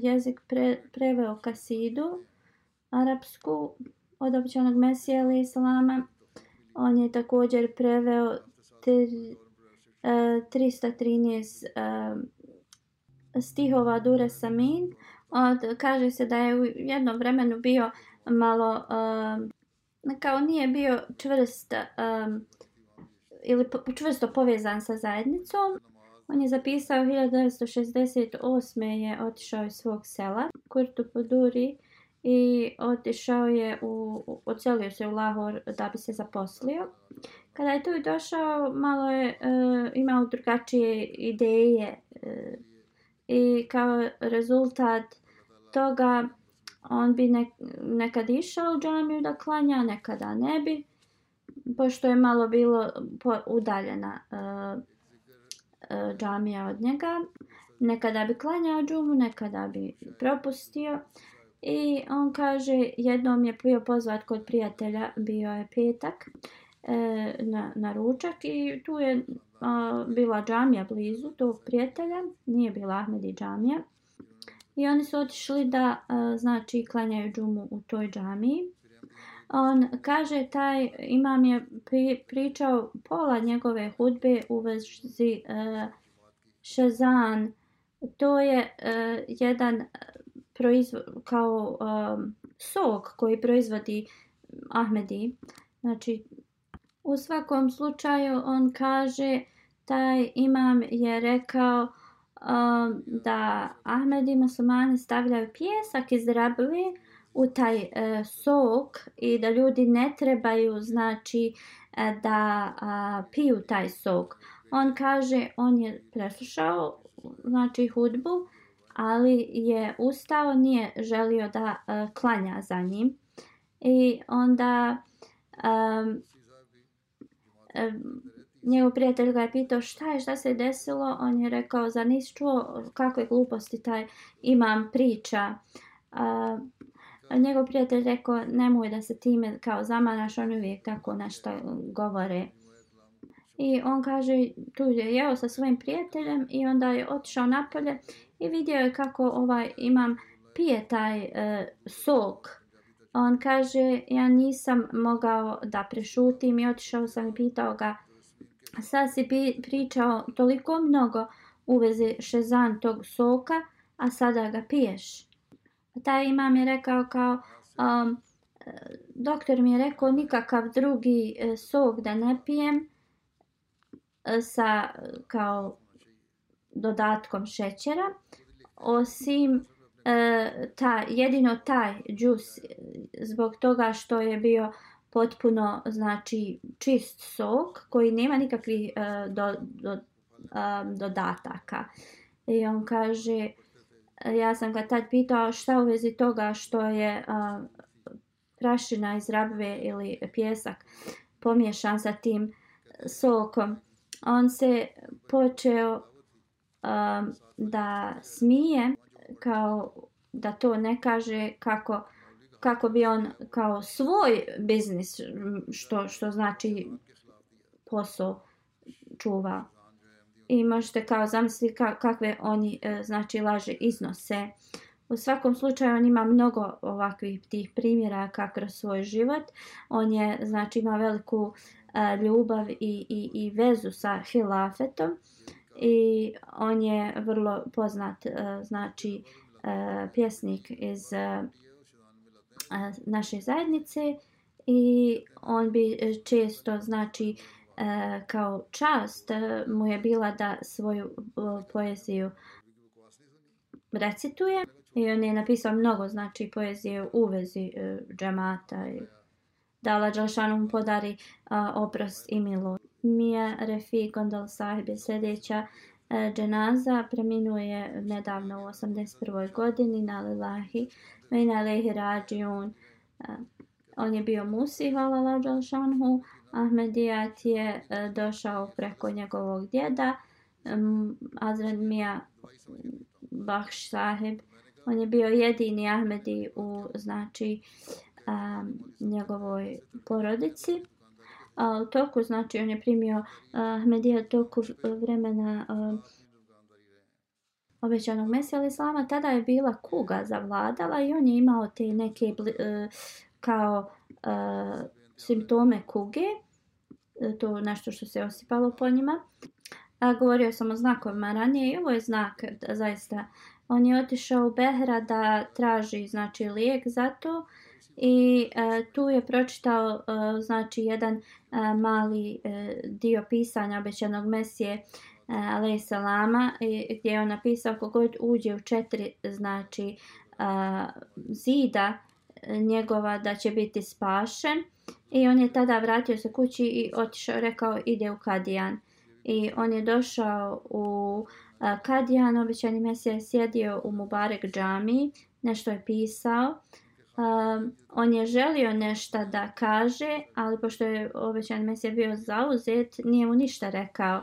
jezik pre, preveo kasidu arapsku od općanog mesija ili islama. On je također preveo tri, uh, 313 uh, stihova Dure Samin. Od, kaže se da je u jednom vremenu bio malo, um, kao nije bio čvrst um, ili čvrsto povezan sa zajednicom. On je zapisao 1968. je otišao iz svog sela, Kurtu Poduri, i otišao je u, ocelio se u Lahor da bi se zaposlio. Kada je tu došao, malo je uh, imao drugačije ideje uh, i kao rezultat toga on bi ne, nekad išao u džamiju da klanja, nekada ne bi pošto je malo bilo udaljena uh, uh, džamija od njega, nekada bi klanjao džumu, nekada bi propustio. I on kaže, jednom je bio pozvat kod prijatelja, bio je petak e, na, na ručak i tu je a, bila džamija blizu tog prijatelja, nije bila Ahmedi džamija. I oni su otišli da, e, znači, klanjaju džumu u toj džamiji. On kaže taj imam je pri, pričao pola njegove hudbe u vezi e, uh, Šezan, to je uh, jedan proizvod, kao um, sok koji proizvodi Ahmedi. Znači, u svakom slučaju on kaže taj imam je rekao um, da Ahmedi muslimani stavljaju pjesak iz rabove u taj e, sok i da ljudi ne trebaju znači e, da a, piju taj sok. On kaže on je preslušao znači hudbu ali je ustao nije želio da e, klanja za njim i onda um, um, njegov prijatelj ga je pitao šta je, šta se desilo, on je rekao, za nisi čuo kakve gluposti taj imam priča. A, njegov prijatelj rekao, nemoj da se time kao zamanaš, on uvijek tako nešto govore. I on kaže, tu je jeo sa svojim prijateljem i onda je otišao napolje i vidio je kako ovaj imam pije taj e, sok. On kaže, ja nisam mogao da prešutim i otišao sam i pitao ga, sad si pričao toliko mnogo u vezi šezan tog soka, a sada ga piješ. Taj imam je rekao kao, um, doktor mi je rekao nikakav drugi e, sok da ne pijem e, sa kao dodatkom šećera, osim e, ta, jedino taj džus e, zbog toga što je bio potpuno znači čist sok koji nema nikakvih uh, do, do, um, dodataka. I on kaže, ja sam ga tad pitao šta u vezi toga što je uh, prašina iz rabve ili pjesak pomiješan sa tim sokom. On se počeo um, da smije kao da to ne kaže kako kako bi on kao svoj biznis što što znači posao čuva. I možete kao zamisliti kakve oni e, znači laže iznose. U svakom slučaju on ima mnogo ovakvih tih primjera kako kroz svoj život. On je znači ima veliku e, ljubav i, i, i vezu sa hilafetom. I on je vrlo poznat e, znači pjesnik iz naše zajednice i on bi e, često znači e, kao čast e, mu je bila da svoju poeziju recituje i on je napisao mnogo znači poezije u vezi džemata i da Allah Đalšanu mu podari oprost i milo. Mija Refi Gondal Sahib je sljedeća E, dženaza, preminuje nedavno u 81. godini na Lilahi. Vejna lehi rađiun. E, on je bio Musi, hvala lađal šanhu. Ahmedijat je e, došao preko njegovog djeda. Um, Azred Mija Bahš sahib. On je bio jedini Ahmedi u znači um, njegovoj porodici. A, u toku, znači, on je primio Ahmedija toku vremena uh, obećanog Mesija Islama, tada je bila kuga zavladala i on je imao te neke a, e, kao a, simptome kuge, e, to nešto što se osipalo po njima. A, govorio sam o znakovima ranije i ovo je znak da, zaista. On je otišao u Behra da traži znači lijek za to i e, tu je pročitao e, znači jedan e, mali e, dio pisanja obećanog Mesije e, alaih salama e, gdje je on napisao kogod uđe u četiri znači e, zida e, njegova da će biti spašen. I on je tada vratio se kući i otišao rekao ide u Kadijan. I on je došao u e, Kadijan obećani mesija je sjedio u Mubarek džami nešto je pisao Um, on je želio nešto da kaže, ali pošto je obećani mesija bio zauzet, nije mu ništa rekao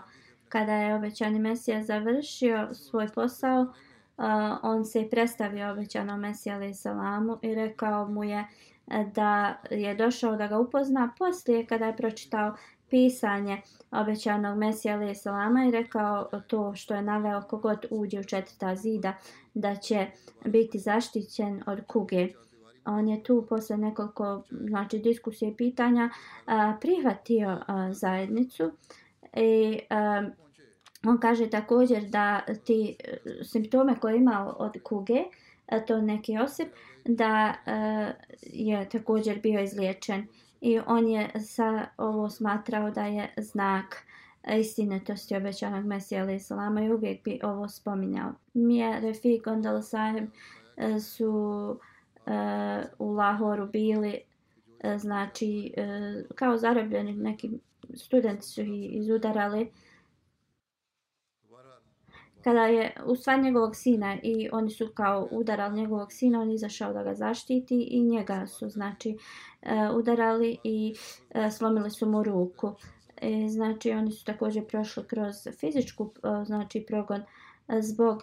kada je obećani Mesija završio svoj posao, uh, on se predstavio obećanom Mesija alaih salamu i rekao mu je e, da je došao da ga upozna poslije kada je pročitao pisanje obećanog Mesija alaih salama i rekao to što je naveo kogod uđe u četvrta zida da će biti zaštićen od kuge. On je tu posle nekoliko znači, diskusije i pitanja a, prihvatio a, zajednicu i a, On kaže također da ti e, simptome koje je imao od kuge, to neki osip, da e, je također bio izliječen i on je sa ovo smatrao da je znak istinitosti obećanog Mesija alaih salama i uvijek bi ovo spominjao. Mije Refik Gondal Sahib e, su uh, Eh, u Lahoru bili eh, znači eh, kao zarobljeni neki studenti su ih izudarali kada je u stvar njegovog sina i oni su kao udarali njegovog sina, on izašao da ga zaštiti i njega su znači udarali i slomili su mu ruku. E, znači oni su također prošli kroz fizičku znači progon zbog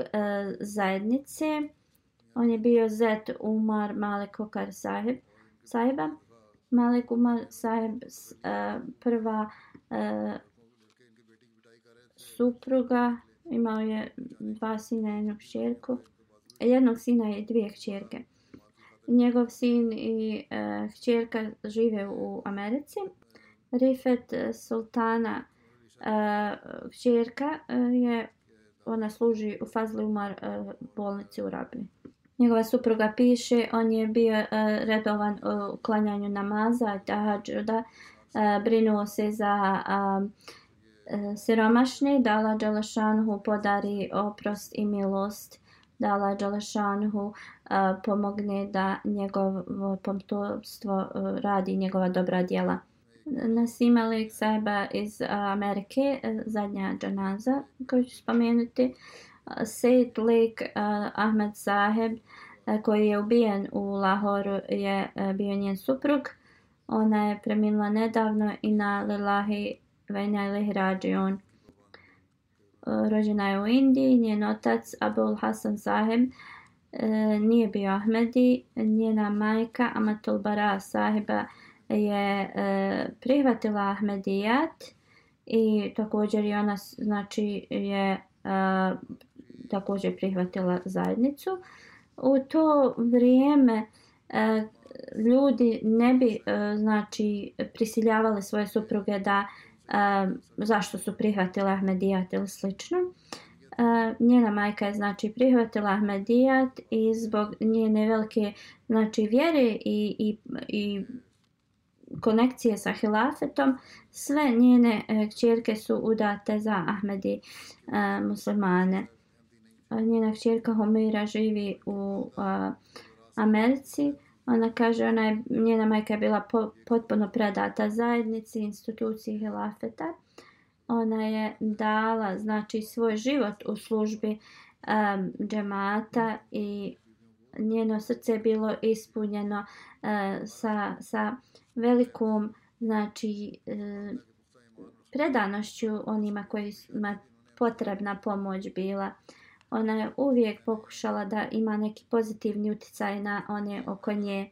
zajednice. On je bio zet Umar Malik Okar sahib, sahiba. Malik Umar sahib uh, prva uh, supruga, imao je dva sina i jednu kćerku. Jednog sina i dvije kćerke. Njegov sin i uh, kćerka žive u Americi. Rifet Sultana uh, kćerka uh, je ona služi u Fazli Umar uh, bolnici u Rabni. Njegova supruga piše, on je bio uh, redovan u klanjanju namaza, tahadžuda, uh, brinuo se za uh, uh, da dala Đalašanhu podari oprost i milost, dala Đalašanhu pomogne da njegovo pomtovstvo radi njegova dobra djela. Nasim Alik Saiba iz Amerike, zadnja džanaza koju ću spomenuti, uh, Said Lik uh, eh, Ahmed Saheb uh, koji je ubijen u Lahoru je uh, bio njen suprug. Ona je preminula nedavno i na Lilahi Vajna ili Hrađion. Rođena je u Indiji, njen otac Abul Hasan Saheb nije bio Ahmedi. Njena majka Amatul Bara Saheba je prihvatila Ahmedijat i također i ona znači je uh, također prihvatila zajednicu. U to vrijeme e, ljudi ne bi e, znači prisiljavali svoje supruge da e, zašto su prihvatile Ahmedijat ili slično. E, njena majka je znači prihvatila Ahmedijat i zbog njene velike znači vjere i, i, i konekcije sa hilafetom, sve njene e, kćerke su udate za Ahmedi e, muslimane njena kćerka Homera živi u a, Americi. Ona kaže, ona je, njena majka je bila po, potpuno predata zajednici, instituciji Hilafeta. Ona je dala, znači, svoj život u službi um, džemata i njeno srce je bilo ispunjeno uh, sa, sa velikom, znači, uh, predanošću onima kojima potrebna pomoć bila. Uh, ona je uvijek pokušala da ima neki pozitivni uticaj na one oko nje.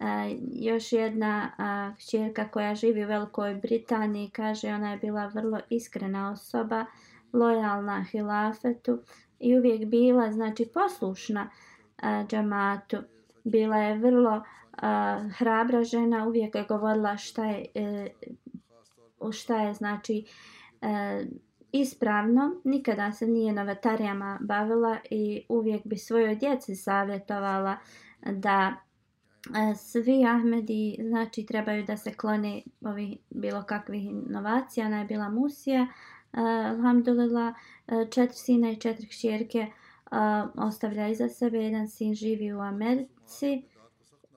E, još jedna a, kćerka koja živi u Velikoj Britaniji kaže ona je bila vrlo iskrena osoba, lojalna hilafetu i uvijek bila znači poslušna a, džamatu. Bila je vrlo a, hrabra žena, uvijek je govorila šta je, e, šta je znači e, ispravno, nikada se nije novatarijama bavila i uvijek bi svojoj djeci savjetovala da e, svi Ahmedi znači trebaju da se klone ovih bilo kakvih inovacija. Ona je bila Musija, uh, alhamdulillah, e, četiri sina i četiri kćerke uh, ostavlja iza sebe. Jedan sin živi u Americi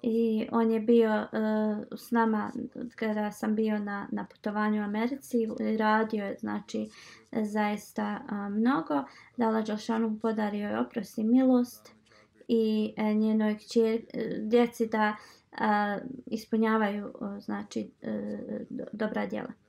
i on je bio uh, s nama kada sam bio na, na putovanju u Americi radio je znači zaista uh, mnogo. Dala Đelšanu podario je oprost i milost i uh, njenoj kćer, uh, djeci da uh, ispunjavaju uh, znači uh, dobra djela.